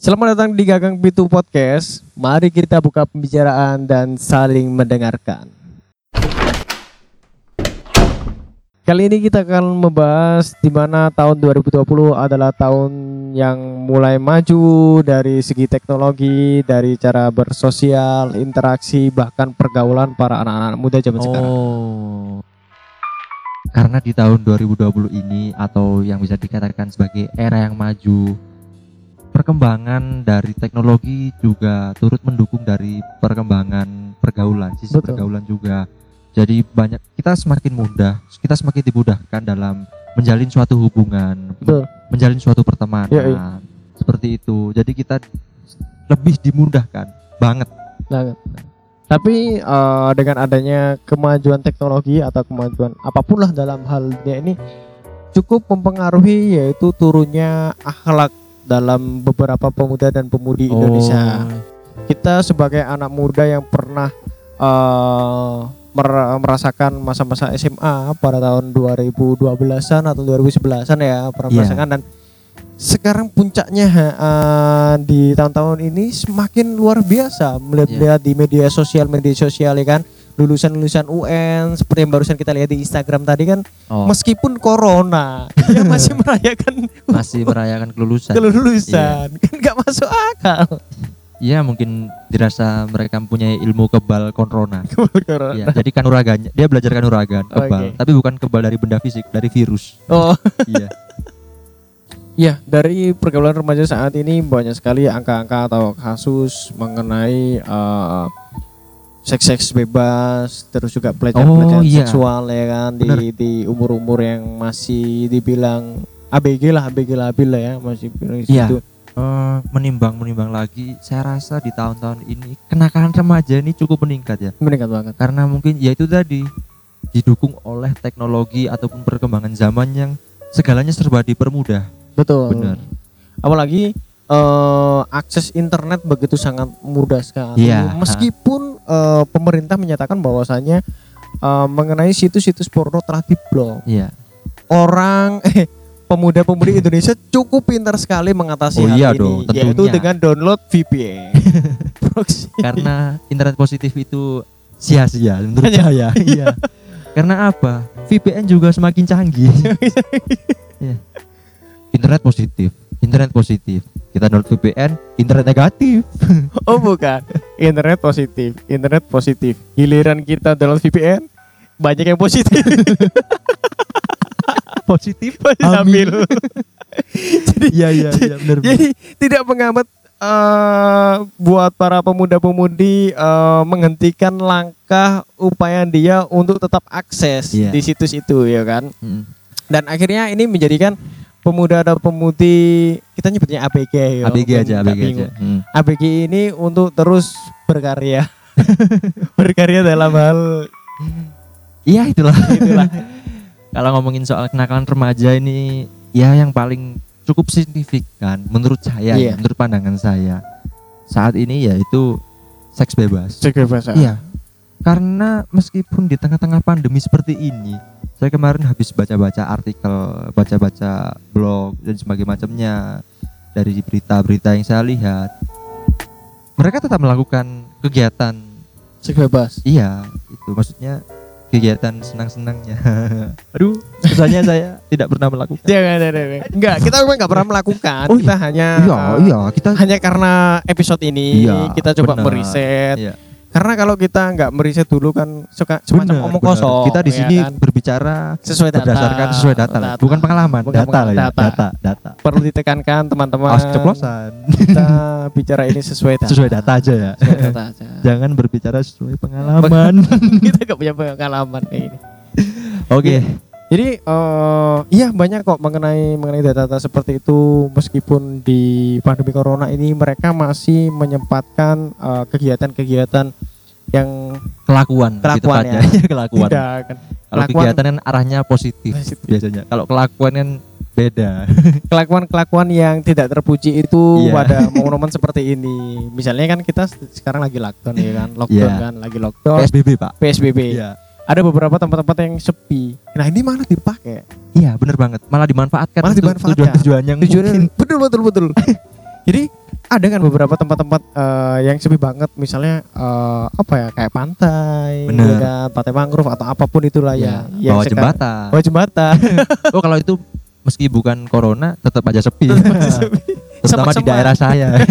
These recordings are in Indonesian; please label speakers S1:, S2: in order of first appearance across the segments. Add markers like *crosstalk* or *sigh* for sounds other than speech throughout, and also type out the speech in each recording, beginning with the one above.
S1: Selamat datang di Gagang Pitu Podcast. Mari kita buka pembicaraan dan saling mendengarkan. Kali ini kita akan membahas di mana tahun 2020 adalah tahun yang mulai maju dari segi teknologi, dari cara bersosial, interaksi, bahkan pergaulan para anak-anak muda zaman sekarang.
S2: Oh. Karena di tahun 2020 ini atau yang bisa dikatakan sebagai era yang maju, perkembangan dari teknologi juga turut mendukung dari perkembangan pergaulan, sisi
S1: Betul.
S2: pergaulan juga. Jadi banyak kita semakin mudah, kita semakin dimudahkan dalam menjalin suatu hubungan,
S1: Betul.
S2: menjalin suatu pertemanan.
S1: Iya, iya.
S2: Seperti itu. Jadi kita lebih dimudahkan banget.
S1: Banget. Tapi eh, dengan adanya kemajuan teknologi atau kemajuan apa pun lah dalam hal dunia ini cukup mempengaruhi yaitu turunnya akhlak dalam beberapa pemuda dan pemudi Indonesia. Kita sebagai anak muda yang pernah mer- merasakan masa-masa SMA pada tahun 2012-an atau 2011-an ya pernah
S2: Iya.
S1: merasakan dan sekarang puncaknya eh, di tahun-tahun ini semakin luar biasa melihat-lihat di media sosial media sosial ya kan lulusan-lulusan UN seperti yang barusan kita lihat di Instagram tadi kan
S2: Oh,
S1: meskipun corona *laughs* dia masih merayakan
S2: masih merayakan kelulusan.
S1: kelulusan kan nggak masuk akal
S2: Iya mungkin dirasa mereka mempunyai ilmu kebal corona. *laughs*
S1: Corona.
S2: Iya, jadi kanuragannya dia belajar kanuragan
S1: Oke.
S2: kebal, tapi bukan kebal dari benda fisik, dari virus.
S1: oh *laughs*
S2: iya.
S1: Ya, dari pergaulan remaja saat ini banyak sekali angka-angka atau kasus mengenai eh, seks-seks bebas, terus juga pelecehan-pelecehan
S2: Oh, iya.
S1: seksual ya kan di
S2: Bener.
S1: di umur-umur yang masih dibilang ABG lah, ABG labil lah ya, masih bilang
S2: Iya.
S1: situ.
S2: Eh, menimbang menimbang lagi, saya rasa di tahun-tahun ini kenakalan remaja ini cukup meningkat ya,
S1: Meningkat banget.
S2: karena mungkin ya itu tadi didukung oleh teknologi ataupun perkembangan zaman yang segalanya serba dipermudah.
S1: Betul.
S2: Benar.
S1: Apalagi eh, akses internet begitu sangat mudah sekali.
S2: Iya.
S1: Meskipun eh, pemerintah menyatakan bahwasanya eh, mengenai situs-situs porno telah diblok.
S2: Iya.
S1: orang *laughs* eh pemuda-pemudi Indonesia cukup pintar sekali mengatasi
S2: Oh
S1: hal
S2: iya
S1: ini
S2: dong,
S1: yaitu
S2: tentunya.
S1: dengan download VPN. Proxy. *laughs*
S2: karena internet positif itu sia-sia menurut
S1: Hanya-
S2: saya. *laughs* Iya. karena apa? VPN juga semakin canggih. Iya. Internet positif, internet positif. Kita download VPN, internet negatif. *laughs*
S1: oh bukan, internet positif, internet positif. Giliran kita download VPN banyak yang positif. *laughs*
S2: positif. *laughs*
S1: Stabil. Jadi
S2: Iya iya iya benar.
S1: Jadi tidak menghambat eh, buat para pemuda-pemudi eh, menghentikan langkah upaya dia untuk tetap akses
S2: Iya.
S1: di situs itu ya kan.
S2: Mm.
S1: Dan akhirnya ini menjadikan pemuda dan pemudi kita nyebutnya ABG ya.
S2: ABG aja, ABG aja.
S1: bingung.
S2: Mm.
S1: ABG ini untuk terus berkarya. *laughs* berkarya dalam hal
S2: Iya itulah.
S1: itulah. *laughs*
S2: Kalau ngomongin soal kenakalan remaja ini, ya yang paling cukup signifikan menurut saya,
S1: Iya.
S2: ya, menurut pandangan saya saat ini yaitu seks bebas.
S1: Kebebasan.
S2: Iya. Karena meskipun di tengah-tengah pandemi seperti ini, saya kemarin habis baca-baca artikel, baca-baca blog dan sebagainya macamnya dari berita-berita yang saya lihat. Mereka tetap melakukan kegiatan.
S1: Seks bebas.
S2: Iya, itu maksudnya kegiatan senang-senangnya. *laughs* Aduh, susahnya saya tidak pernah melakukan.
S1: Jangan, jangan, jangan. Enggak, kita memang enggak pernah melakukan.
S2: Oh,
S1: kita hanya
S2: Iya, iya, kita
S1: hanya karena episode ini
S2: Iya,
S1: kita coba
S2: benar.
S1: meriset.
S2: Iya.
S1: Karena kalau kita nggak meriset dulu kan suka semacam
S2: Benar,
S1: omong
S2: benar.
S1: kosong.
S2: Kita di
S1: ya
S2: sini
S1: kan?
S2: berbicara
S1: sesuai data.
S2: berdasarkan sesuai data, lah. bukan pengalaman,
S1: Bukan
S2: data ya,
S1: pengalaman,
S2: data, data.
S1: Perlu ditekankan teman-teman.
S2: Awas ceplosan.
S1: Kita bicara ini sesuai data.
S2: Sesuai data aja ya.
S1: Sesuai data aja. *laughs*
S2: Jangan berbicara sesuai pengalaman. *laughs*
S1: kita nggak punya pengalaman kayak ini.
S2: Oke.
S1: Jadi eh iya banyak kok mengenai mengenai data-data seperti itu meskipun di pandemi corona ini mereka masih menyempatkan eh, kegiatan-kegiatan yang
S2: Kelakuan,
S1: Kelakuan ya. *laughs*
S2: kelakuan.
S1: tidak kan
S2: Kalau
S1: kelakuan-
S2: kegiatan kan arahnya positif,
S1: Positif.
S2: biasanya. Kalau kelakuan kan beda. *laughs*
S1: kelakuan-kelakuan yang tidak terpuji itu
S2: Iya.
S1: pada *laughs* momen-momen seperti ini. Misalnya kan kita sekarang lagi lockdown ya kan, lockdown
S2: Iya.
S1: kan, lagi lockdown,
S2: PSBB, Pak.
S1: PSBB.
S2: Iya.
S1: Ada beberapa tempat-tempat yang sepi. Nah ini mana dipakai?
S2: Iya, bener banget. Malah dimanfaatkan
S1: Malah dimanfaatkan.
S2: yang
S1: Tujuannya
S2: mungkin
S1: betul betul betul. Jadi ada kan beberapa tempat-tempat eh, yang sepi banget misalnya eh, apa ya kayak pantai
S2: Bener.
S1: ya kan, pantai mangrove atau apa pun itulah ya, yang
S2: bawa jembatan.
S1: bawah jembatan *laughs*
S2: Oh kalau itu meski bukan corona tetap aja sepi. *laughs* Terutama di daerah saya. *laughs*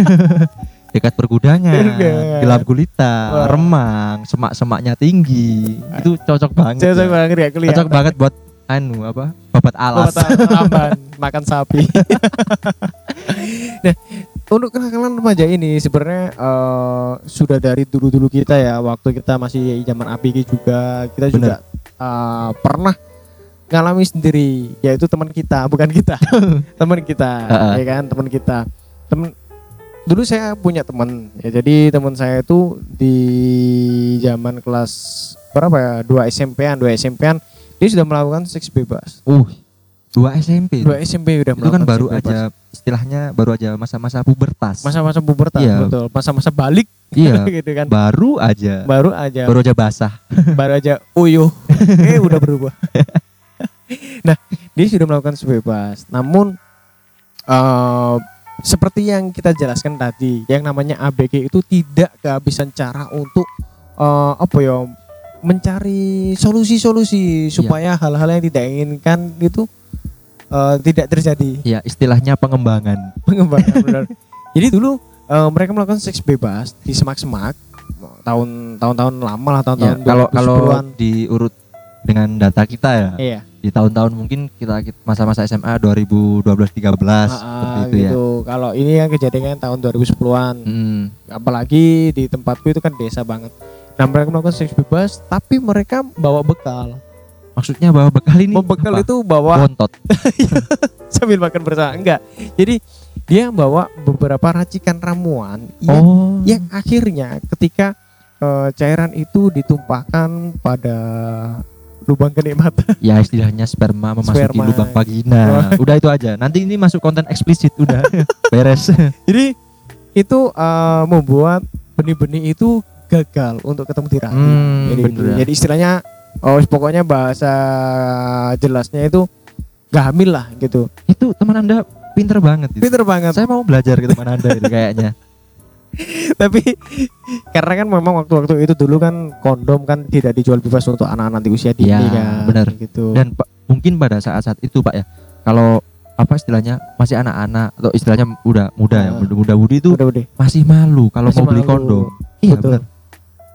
S2: Dekat pergudangan, gelap gulita,
S1: Wah.
S2: remang, semak-semaknya tinggi. Itu cocok banget.
S1: Cocok
S2: ya.
S1: banget ya kelihatan.
S2: Cocok banget buat anu apa? Babat alas.
S1: Babat makan sapi. Untuk kenakalan remaja ini sebenarnya eh, sudah dari dulu-dulu kita ya, waktu kita masih zaman APG juga, kita juga eh, pernah ngalami sendiri, yaitu teman kita, *laughs* bukan kita, teman kita,
S2: Heeh.
S1: ya kan, teman kita, teman. Dulu saya punya teman, ya jadi teman saya itu di zaman kelas berapa ya, dua SMP-an, dua SMP-an, dia sudah melakukan seks bebas.
S2: Uh, dua SMP.
S1: dua SMP udah
S2: itu kan baru aja istilahnya baru aja masa-masa pubertas.
S1: masa-masa pubertas
S2: Iya.
S1: betul masa-masa balik
S2: iya, *laughs*
S1: gitu kan
S2: baru aja.
S1: baru aja
S2: Baru aja basah. *laughs*
S1: baru aja uyuh *laughs* eh udah berubah nah dia sudah melakukan seks bebas namun eh, seperti yang kita jelaskan tadi yang namanya ABG itu tidak kehabisan cara untuk eh, apa ya mencari solusi-solusi supaya hal-hal yang tidak inginkan itu eh, tidak terjadi
S2: Ya, istilahnya pengembangan. *laughs*
S1: pengembangan benar. Jadi dulu eh, mereka melakukan seks bebas di semak-semak tahun tahun-tahun lama lah
S2: Ya,
S1: tahun-tahun
S2: kalau kalau
S1: 2010-an.
S2: diurut dengan data kita ya,
S1: iya
S2: di tahun-tahun mungkin kita masa-masa SMA 2012 13
S1: Ah,
S2: seperti itu ya.
S1: gitu. Kalau ini yang kejadian tahun 2010-an.
S2: Hmm,
S1: Apalagi di tempatku itu kan desa banget. Nah, mereka melakukan seks bebas tapi mereka bawa bekal.
S2: Maksudnya bahwa bekal ini
S1: Bawa bekal
S2: apa?
S1: itu bawa
S2: bontot. *laughs*
S1: sambil makan bersama. Enggak. Jadi dia bawa beberapa racikan ramuan yang
S2: Oh.
S1: yang akhirnya ketika eh, cairan itu ditumpahkan pada lubang kenikmatan *laughs*
S2: Ya istilahnya sperma memasuki
S1: Sperma.
S2: lubang vagina. *laughs* udah itu aja. Nanti ini masuk konten eksplisit udah. Beres.
S1: jadi itu eh, membuat benih-benih itu gagal untuk ketemu di rahim
S2: Hmm,
S1: jadi,
S2: bener ya.
S1: jadi istilahnya oh pokoknya bahasa jelasnya itu gak hamil lah gitu
S2: itu teman Anda pinter banget itu.
S1: pinter banget
S2: Saya mau belajar ke teman Anda itu kayaknya. *laughs*
S1: tapi karena kan memang waktu-waktu itu dulu kan kondom kan tidak dijual bebas untuk anak-anak di usia dini
S2: Ya,
S1: kan
S2: bener.
S1: gitu
S2: Dan Pak, mungkin pada saat-saat itu Pak ya, kalau apa istilahnya masih anak-anak atau istilahnya udah muda ya,
S1: Ah.
S2: muda muda itu masih malu kalau
S1: Masih
S2: mau beli
S1: malu.
S2: kondom. Iya
S1: Betul.
S2: benar.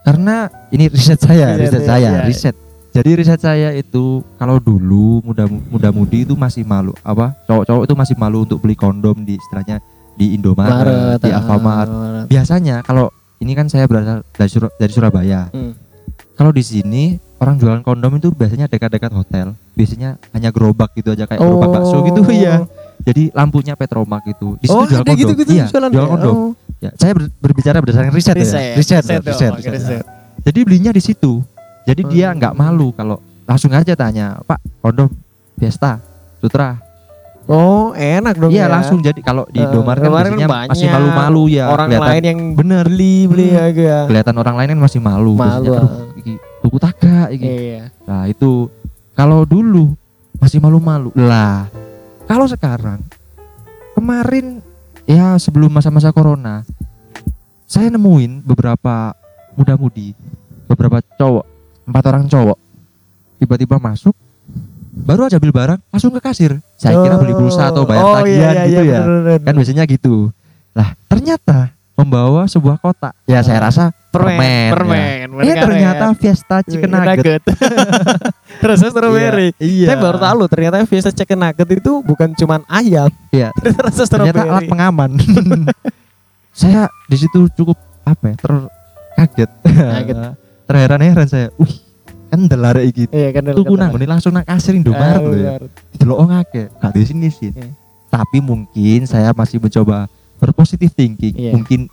S2: Karena ini riset saya,
S1: Riset,
S2: riset
S1: iya,
S2: saya,
S1: iya.
S2: riset. Jadi riset saya itu kalau dulu muda muda mudi itu masih malu apa cowok-cowok itu masih malu untuk beli kondom di istilahnya di Indomaret, di
S1: ah,
S2: Alfamart.
S1: Maret.
S2: Biasanya kalau ini kan saya berasal dari, Sur- dari Surabaya.
S1: Hmm.
S2: Kalau di sini orang jualan kondom itu biasanya dekat-dekat hotel. Biasanya hanya gerobak gitu aja kayak gerobak bakso gitu ya. Jadi lampunya Petromak gitu. Di situ
S1: Oh,
S2: jual kondom.
S1: gitu-gitu
S2: iya,
S1: jualan
S2: jual
S1: ya?
S2: kondom.
S1: Oh.
S2: Ya, saya ber- berbicara berdasarkan riset, ya. Riset,
S1: riset,
S2: riset, riset, riset.
S1: riset.
S2: Jadi belinya di situ. Jadi dia
S1: Hmm.
S2: nggak malu kalau langsung aja tanya, "Pak, kondom Fiesta, Sutra."
S1: Oh, enak dong
S2: Iya,
S1: ya.
S2: langsung jadi kalau di
S1: Eh,
S2: Indomaret kan
S1: kemarin
S2: biasanya
S1: banyak
S2: masih malu-malu ya.
S1: Orang
S2: kelihatan,
S1: lain yang
S2: bener
S1: beli beli
S2: Hmm.
S1: agak.
S2: kelihatan orang lain kan masih malu.
S1: Malu,
S2: Biasanya,
S1: ah.
S2: "Aduh, iki tuku tagak iki."
S1: Iya.
S2: Nah, itu kalau dulu masih malu-malu. Lah, kalau sekarang kemarin ya sebelum masa-masa corona saya nemuin beberapa muda-mudi, beberapa cowok, empat orang cowok tiba-tiba masuk baru aja beli barang langsung ke kasir. Saya kira beli pulsa atau bayar
S1: oh,
S2: tagihan
S1: iya, iya,
S2: gitu
S1: iya,
S2: ya.
S1: bener, bener.
S2: Kan biasanya gitu. Lah, ternyata membawa sebuah kotak. Ya saya rasa
S1: permen,
S2: permen,
S1: permen.
S2: ya. Eh ternyata Fiesta Chicken Nugget. *laughs*
S1: Terus strawberry.
S2: Iya.
S1: Saya baru tahu ternyata Fiesta Chicken Nugget itu bukan cuman ayam.
S2: Iya. *laughs*
S1: Ternyata rasa
S2: ternyata alat
S1: strawberry.
S2: pengaman. *laughs* saya di situ cukup apa ya terkaget,
S1: Kaget. *laughs*
S2: terheran-heran saya. Wih, kan delare iki.
S1: Iya kan.
S2: Tuku nang langsung nang kasir Indomaret lho ya. Delok ngake, gak di sini sih.
S1: Iya.
S2: Tapi mungkin saya masih mencoba berpositif thinking.
S1: Iya.
S2: Mungkin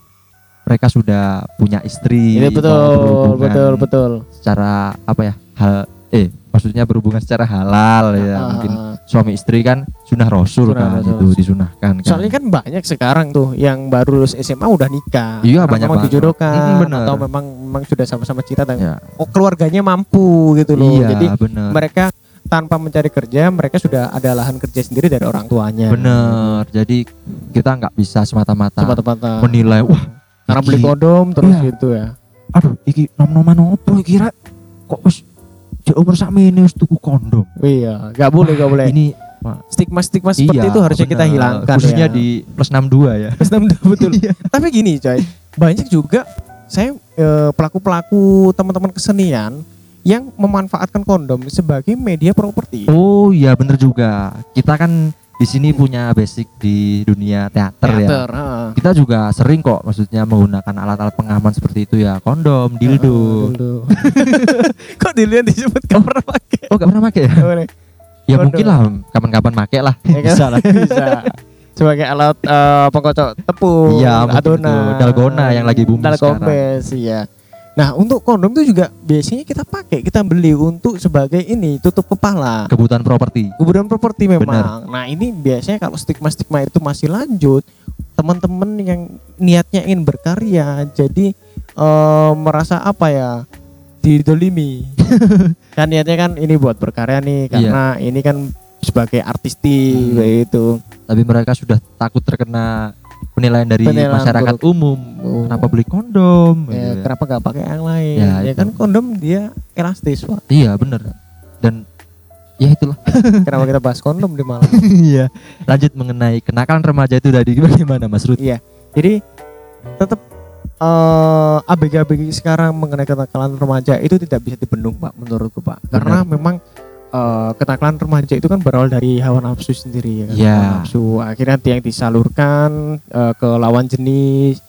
S2: mereka sudah punya istri,
S1: Ini
S2: mau
S1: betul, betul, betul.
S2: secara apa ya? Hal eh maksudnya berhubungan secara halal ya.
S1: Ah,
S2: Mungkin
S1: ah, ah.
S2: suami istri kan sunnah rasul
S1: Sunnah
S2: kan
S1: Rasul.
S2: itu disunahkan kan.
S1: Soalnya kan banyak sekarang tuh yang baru lulus SMA udah nikah.
S2: Iya, banyak
S1: memang
S2: banget.
S1: dijodohkan
S2: Mm, bener.
S1: atau memang memang sudah sama-sama cinta dan
S2: ya.
S1: oh, keluarganya mampu gitu loh.
S2: Iya,
S1: Jadi
S2: bener.
S1: mereka tanpa mencari kerja mereka sudah ada lahan kerja sendiri dari orang tuanya
S2: bener jadi kita nggak bisa semata-mata
S1: tempat-tempat
S2: menilai wah
S1: karena beli kondom terus
S2: Iya.
S1: gitu ya
S2: aduh iki nom-noman opo iki Ra? kok di umur sakmene wis tuku kondom.
S1: Iya nggak boleh nggak boleh.
S2: ini
S1: stigma stigma seperti
S2: iya,
S1: itu harusnya kita
S2: bener.
S1: hilangkan
S2: khususnya
S1: ya.
S2: di plus 62 ya.
S1: Plus 62, betul. *laughs* Tapi gini coy banyak juga saya pelaku pelaku teman-teman kesenian yang memanfaatkan kondom sebagai media properti.
S2: Oh iya bener juga. Kita kan di sini punya basic di dunia teater, ya
S1: Teater, heeh.
S2: kita juga sering kok maksudnya menggunakan alat-alat pengaman seperti itu ya kondom dildo
S1: dildo. *laughs* kok dilihat disebut gak pernah pakai
S2: oh gak pernah pakai ya
S1: Boleh.
S2: ya
S1: Kondom.
S2: mungkin lah kapan-kapan pakai lah
S1: Ya kan? *laughs*
S2: bisa lah
S1: bisa sebagai alat eh, pengkocok tepung
S2: mungkin
S1: adonan.
S2: Dalgona yang lagi booming
S1: dalgombes iya nah untuk kondom itu juga biasanya kita pakai kita beli untuk sebagai ini tutup kepala
S2: kebutuhan properti
S1: kemudian properti memang
S2: Benar.
S1: nah ini biasanya kalau stigma stigma itu masih lanjut teman-teman yang niatnya ingin berkarya jadi eh, merasa apa ya didolimi *laughs* kan niatnya kan ini buat berkarya nih
S2: Iya.
S1: karena ini kan sebagai artisti
S2: Hmm.
S1: itu
S2: tapi mereka sudah takut terkena penilaian dari
S1: Penilaian
S2: masyarakat
S1: buruk.
S2: umum
S1: Oh.
S2: kenapa beli kondom
S1: Ya,
S2: gitu ya.
S1: kenapa nggak pakai yang lain?
S2: Ya,
S1: Ya,
S2: itu.
S1: kan kondom dia elastis, Pak.
S2: iya bener dan ya itulah *laughs*
S1: kenapa kita bahas kondom di malam? *laughs*
S2: iya lanjut mengenai kenakalan remaja itu tadi bagaimana Mas Rud
S1: iya. Jadi tetap eh ABG-ABG sekarang mengenai kenakalan remaja itu tidak bisa dibendung, Pak, menurutku, Pak. Karena memang eh, kenakalan remaja itu kan berawal dari hawa nafsu sendiri ya kan.
S2: Iya.
S1: Hawa nafsu akhirnya dia yang disalurkan eh, ke lawan jenis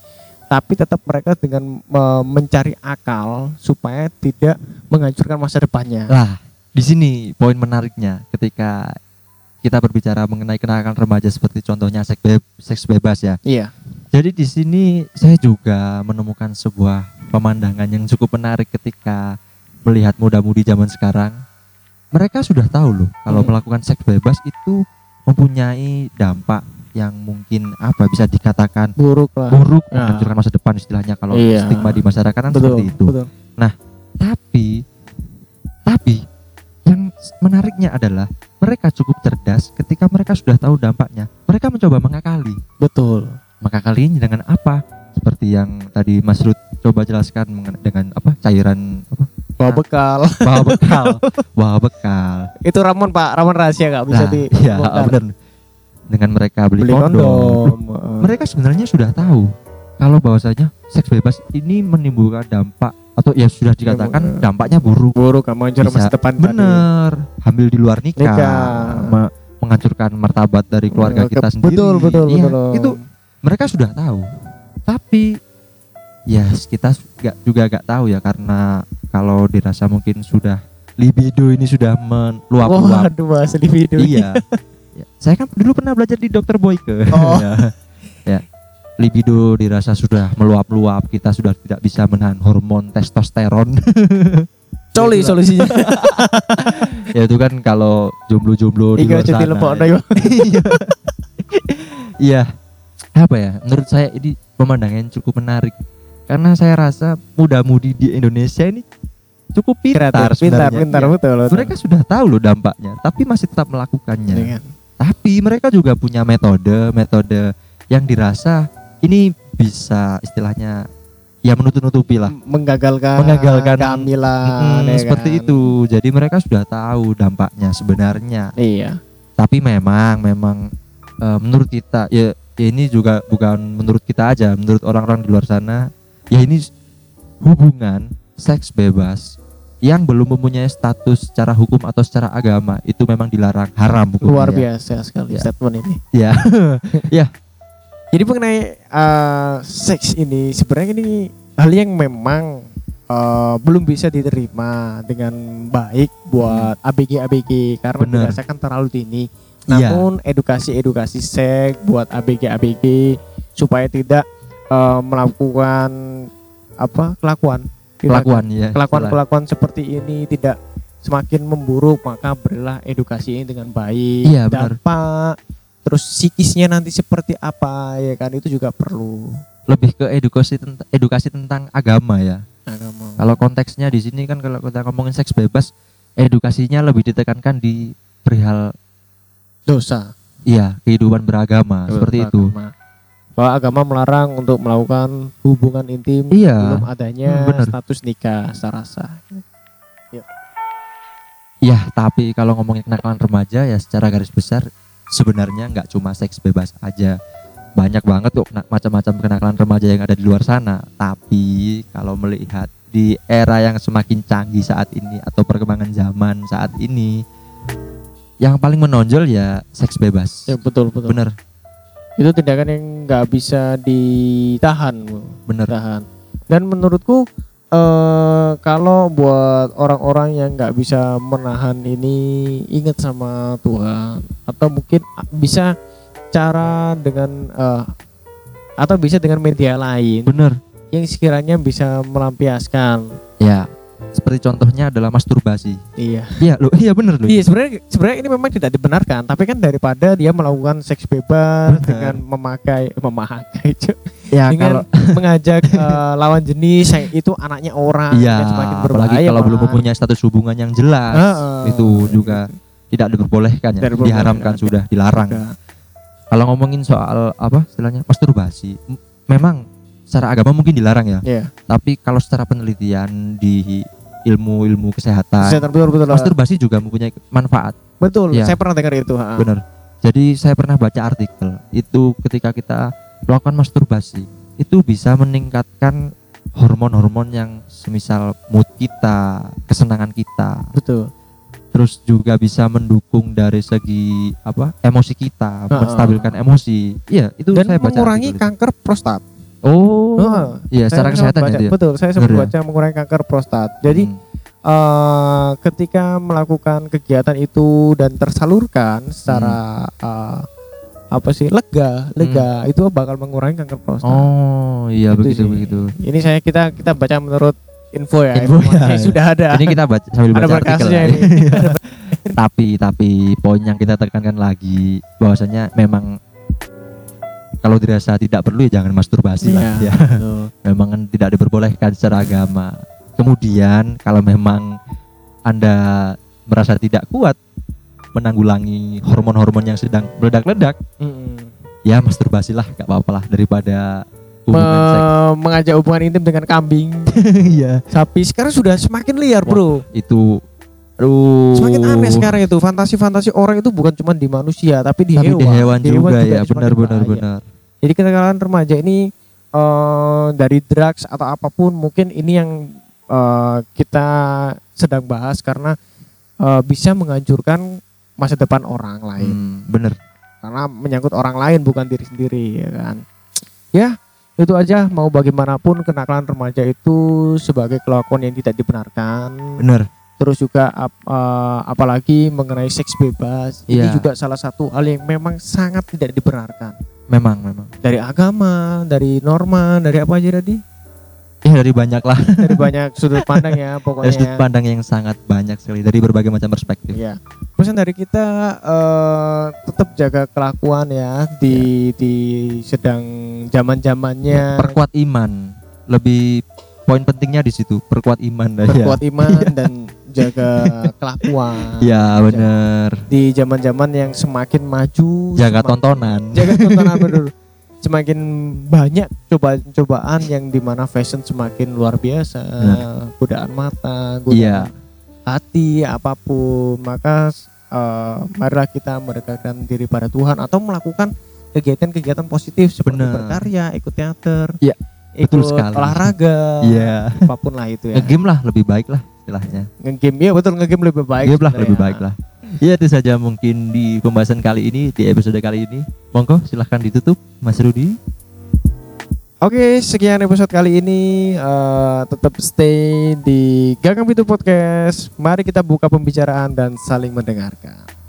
S1: tapi tetap mereka dengan eh, mencari akal supaya tidak menghancurkan masa depannya.
S2: lah di sini poin menariknya ketika kita berbicara mengenai kenakalan remaja seperti contohnya seks, be- seks bebas ya
S1: Iya.
S2: Jadi di sini saya juga menemukan sebuah pemandangan yang cukup menarik ketika melihat muda-mudi zaman sekarang. Mereka sudah tahu loh kalau
S1: Hmm.
S2: melakukan seks bebas itu mempunyai dampak yang mungkin apa bisa dikatakan
S1: Buruk lah.
S2: buruk,
S1: Nah.
S2: menghancurkan masa depan istilahnya kalau
S1: Iya.
S2: stigma di masyarakat kan
S1: betul,
S2: seperti itu.
S1: betul.
S2: Tapi tapi yang menariknya adalah mereka cukup cerdas ketika mereka sudah tahu dampaknya. Mereka mencoba mengakali
S1: Betul.
S2: maka kali ini dengan apa seperti yang tadi Mas Rud coba jelaskan dengan apa cairan apa *laughs*
S1: Bawa bekal.
S2: bawa *laughs* bekal bawa bekal
S1: itu Ramon Pak, Ramon rahasia nggak bisa
S2: Nah,
S1: di
S2: iya
S1: bongkar.
S2: benar dengan mereka beli,
S1: beli
S2: kondom,
S1: kondom. Heeh.
S2: mereka sebenarnya sudah tahu kalau bahwasanya seks bebas ini menimbulkan dampak atau ya sudah dikatakan
S1: Bener.
S2: dampaknya buruk
S1: buruk menghancurkan
S2: Bisa.
S1: masa depan tadi.
S2: bener hamil di luar nikah,
S1: Nikah.
S2: me- menghancurkan martabat dari keluarga
S1: Eh,
S2: kita sendiri
S1: Betul, betul,
S2: Iya,
S1: betul.
S2: itu mereka sudah tahu tapi ya kita gak, juga gak tahu ya karena kalau dirasa mungkin sudah libido ini sudah meluap-luap
S1: Waduh, bahasa di video.
S2: iya *laughs* Ya, saya kan dulu pernah belajar di dokter Boyke
S1: Oh. *laughs*
S2: ya. ya libido dirasa sudah meluap-luap kita sudah tidak bisa menahan hormon testosteron *laughs*
S1: Coli solusinya.
S2: ya itu kan kalau jomblo-jomblo di luar sana
S1: lepok
S2: ya. Iya. Apa ya? Menurut saya ini pemandangan cukup menarik. Karena saya rasa muda-mudi di Indonesia ini cukup pintar
S1: Kreatif, pintar, pintar
S2: Iya.
S1: betul. betul.
S2: Mereka sudah tahu loh dampaknya, tapi masih tetap melakukannya.
S1: Iya kan?
S2: Tapi mereka juga punya metode, metode yang dirasa ini bisa istilahnya ya menutup-nutupi lah.
S1: menggagalkan
S2: Menggagalkan.
S1: kehamilan
S2: Mm,
S1: ya
S2: seperti
S1: kan?
S2: itu. Jadi mereka sudah tahu dampaknya sebenarnya.
S1: Iya.
S2: tapi memang memang eh, menurut kita ya, ya ini juga bukan menurut kita aja menurut orang-orang di luar sana ya ini hubungan seks bebas yang belum mempunyai status secara hukum atau secara agama itu memang dilarang haram hukumnya
S1: Luar
S2: ya.
S1: biasa sekali
S2: Ya.
S1: statement ini. *laughs*
S2: ya
S1: Jadi mengenai eh, seks ini sebenarnya ini hal yang memang eh, belum bisa diterima dengan baik buat ABG ABG karena
S2: Hmm. Bener.
S1: dirasakan terlalu dini. Namun edukasi-edukasi seks buat ABG ABG supaya tidak eh, melakukan apa kelakuan.
S2: Kelakuan ya
S1: kelakuan-kelakuan seperti ini tidak semakin memburuk maka berilah edukasi ini dengan baik
S2: Iya, benar.
S1: dampak. Terus psikisnya nanti seperti apa ya kan? Itu juga perlu.
S2: Lebih ke edukasi tentang edukasi tentang agama ya.
S1: Agama.
S2: Kalau konteksnya di sini kan kalau kita ngomongin seks bebas edukasinya lebih ditekankan di perihal
S1: dosa.
S2: Iya kehidupan beragama seperti itu.
S1: Agama. Bahwa agama melarang untuk melakukan hubungan intim
S2: Iya.
S1: belum adanya
S2: Hmm, bener.
S1: status nikah secara sah
S2: Ya, tapi kalau ngomongin kenakalan remaja ya secara garis besar sebenarnya nggak cuma seks bebas aja. Banyak banget tuh macam-macam kenakalan remaja yang ada di luar sana. Tapi kalau melihat di era yang semakin canggih saat ini atau perkembangan zaman saat ini yang paling menonjol ya seks bebas.
S1: ya betul betul
S2: Bener,
S1: itu tindakan yang nggak bisa ditahan
S2: bener.
S1: tahan dan menurutku eh kalau buat orang-orang yang nggak bisa menahan ini ingat sama Tuhan. Atau mungkin bisa cara dengan eh, atau bisa dengan media lain.
S2: Bener.
S1: yang sekiranya bisa melampiaskan.
S2: Ya, seperti contohnya adalah masturbasi.
S1: iya
S2: Iya, lo, iya bener loh.
S1: iya sebenarnya sebenarnya ini memang tidak dibenarkan tapi kan daripada dia melakukan seks bebas
S2: Benar.
S1: dengan memakai memakai *laughs* Cuk.
S2: Ya
S1: dengan
S2: kalau *laughs*
S1: mengajak eh, lawan jenis yang itu anaknya orang
S2: Iya,
S1: yang semakin berbahaya
S2: apalagi kalau belum
S1: Pak.
S2: mempunyai status hubungan yang jelas,
S1: Heeh.
S2: itu juga tidak diperbolehkan ya,
S1: Tidak
S2: diharamkan sudah, dilarang. Kalau ngomongin soal apa istilahnya masturbasi, memang secara agama mungkin dilarang ya,
S1: Iya.
S2: tapi kalau secara penelitian di ilmu-ilmu kesehatan,
S1: Kesehatan betul betul.
S2: masturbasi juga mempunyai manfaat,
S1: betul.
S2: Iya.
S1: Saya pernah dengar itu.
S2: benar. Jadi saya pernah baca artikel itu ketika kita melakukan masturbasi itu bisa meningkatkan hormon-hormon yang semisal mood kita, kesenangan kita,
S1: Betul.
S2: terus juga bisa mendukung dari segi apa emosi kita,
S1: Heeh.
S2: menstabilkan emosi. Iya, itu
S1: Dan
S2: saya baca
S1: mengurangi
S2: artikel itu.
S1: kanker prostat.
S2: Oh,
S1: Heeh.
S2: iya secara
S1: Saya
S2: kesehatan
S1: sempat
S2: ya ya.
S1: Betul. Saya sempat
S2: ya?
S1: baca mengurangi kanker prostat. Jadi
S2: Hmm.
S1: eh, ketika melakukan kegiatan itu dan tersalurkan secara eh, apa sih lega, lega itu bakal mengurangi kanker prostat.
S2: Hmm. oh iya
S1: Itu
S2: begitu
S1: sih.
S2: begitu.
S1: Ini saya kita kita baca menurut info ya.
S2: Info ya.
S1: yang sudah ada.
S2: Ini kita baca sambil
S1: ada
S2: baca artikel. ya.
S1: ini. *laughs*
S2: tapi tapi poin yang kita tekankan lagi bahwasanya memang kalau dirasa tidak perlu ya jangan masturbasi lah
S1: Iya,
S2: ya.
S1: betul. *laughs*
S2: Memang tidak diperbolehkan secara agama. Kemudian kalau memang Anda merasa tidak kuat menanggulangi hormon-hormon yang sedang meledak-ledak,
S1: Mm-mm.
S2: ya masturbasilah gak apa-apa lah daripada hubungan seks.
S1: Me- mengajak hubungan intim dengan kambing, *laughs*
S2: Iya.
S1: sapi sekarang sudah semakin liar, Bro.
S2: Itu aduh.
S1: Semakin aneh sekarang itu. Fantasi-fantasi orang itu bukan cuma di manusia, tapi di
S2: Tapi
S1: hewan.
S2: di hewan
S1: Di
S2: juga ya,
S1: semakin
S2: benar benar
S1: bahaya.
S2: benar.
S1: Jadi kenakalan remaja ini eh, dari drugs atau apa pun mungkin ini yang eh, kita sedang bahas karena eh, bisa menghancurkan masa depan orang lain.
S2: Hmm, bener.
S1: karena menyangkut orang lain bukan diri sendiri ya kan ya itu aja mau bagaimanapun kenakalan remaja itu sebagai kelakuan yang tidak dibenarkan
S2: Bener.
S1: terus juga ap- eh, apalagi mengenai seks bebas ini
S2: Iya.
S1: juga salah satu hal yang memang sangat tidak dibenarkan
S2: Memang memang.
S1: dari agama dari norma dari apa aja tadi *laughs*
S2: Ya dari banyak lah.
S1: dari banyak sudut pandang ya
S2: Dari
S1: pokoknya
S2: sudut pandang yang sangat banyak sekali dari berbagai macam perspektif.
S1: Ya, pesan dari kita eh, tetap jaga kelakuan ya di di sedang zaman zamannya
S2: Perkuat iman. Lebih poin pentingnya di situ, perkuat iman dah *laughs* ya.
S1: iman dan *laughs* jaga *laughs* kelakuan.
S2: Ya bener.
S1: Di zaman zaman yang semakin maju,
S2: Jaga
S1: semak-
S2: tontonan.
S1: jaga tontonan *laughs* bener. Semakin banyak cobaan-cobaan yang di mana fashion semakin luar biasa, godaan mata, godaan
S2: Iya.
S1: hati apa pun maka eh, marilah kita mendekatkan diri pada Tuhan atau melakukan kegiatan-kegiatan positif seperti
S2: Benar.
S1: berkarya ikut teater
S2: Iya,
S1: ikut
S2: betul sekali.
S1: olahraga
S2: Iya.
S1: apa pun lah itu ya
S2: Ngegame lah lebih baik lah istilahnya.
S1: ngegame ya betul ngegame lebih baik
S2: Game lah lebih baik lah. Ya itu saja mungkin di pembahasan kali ini di episode kali ini. Monggo silahkan ditutup Mas Rudi.
S1: Oke, sekian episode kali ini. Eh, tetap stay di Gagang Pintu Podcast. Mari kita buka pembicaraan dan saling mendengarkan.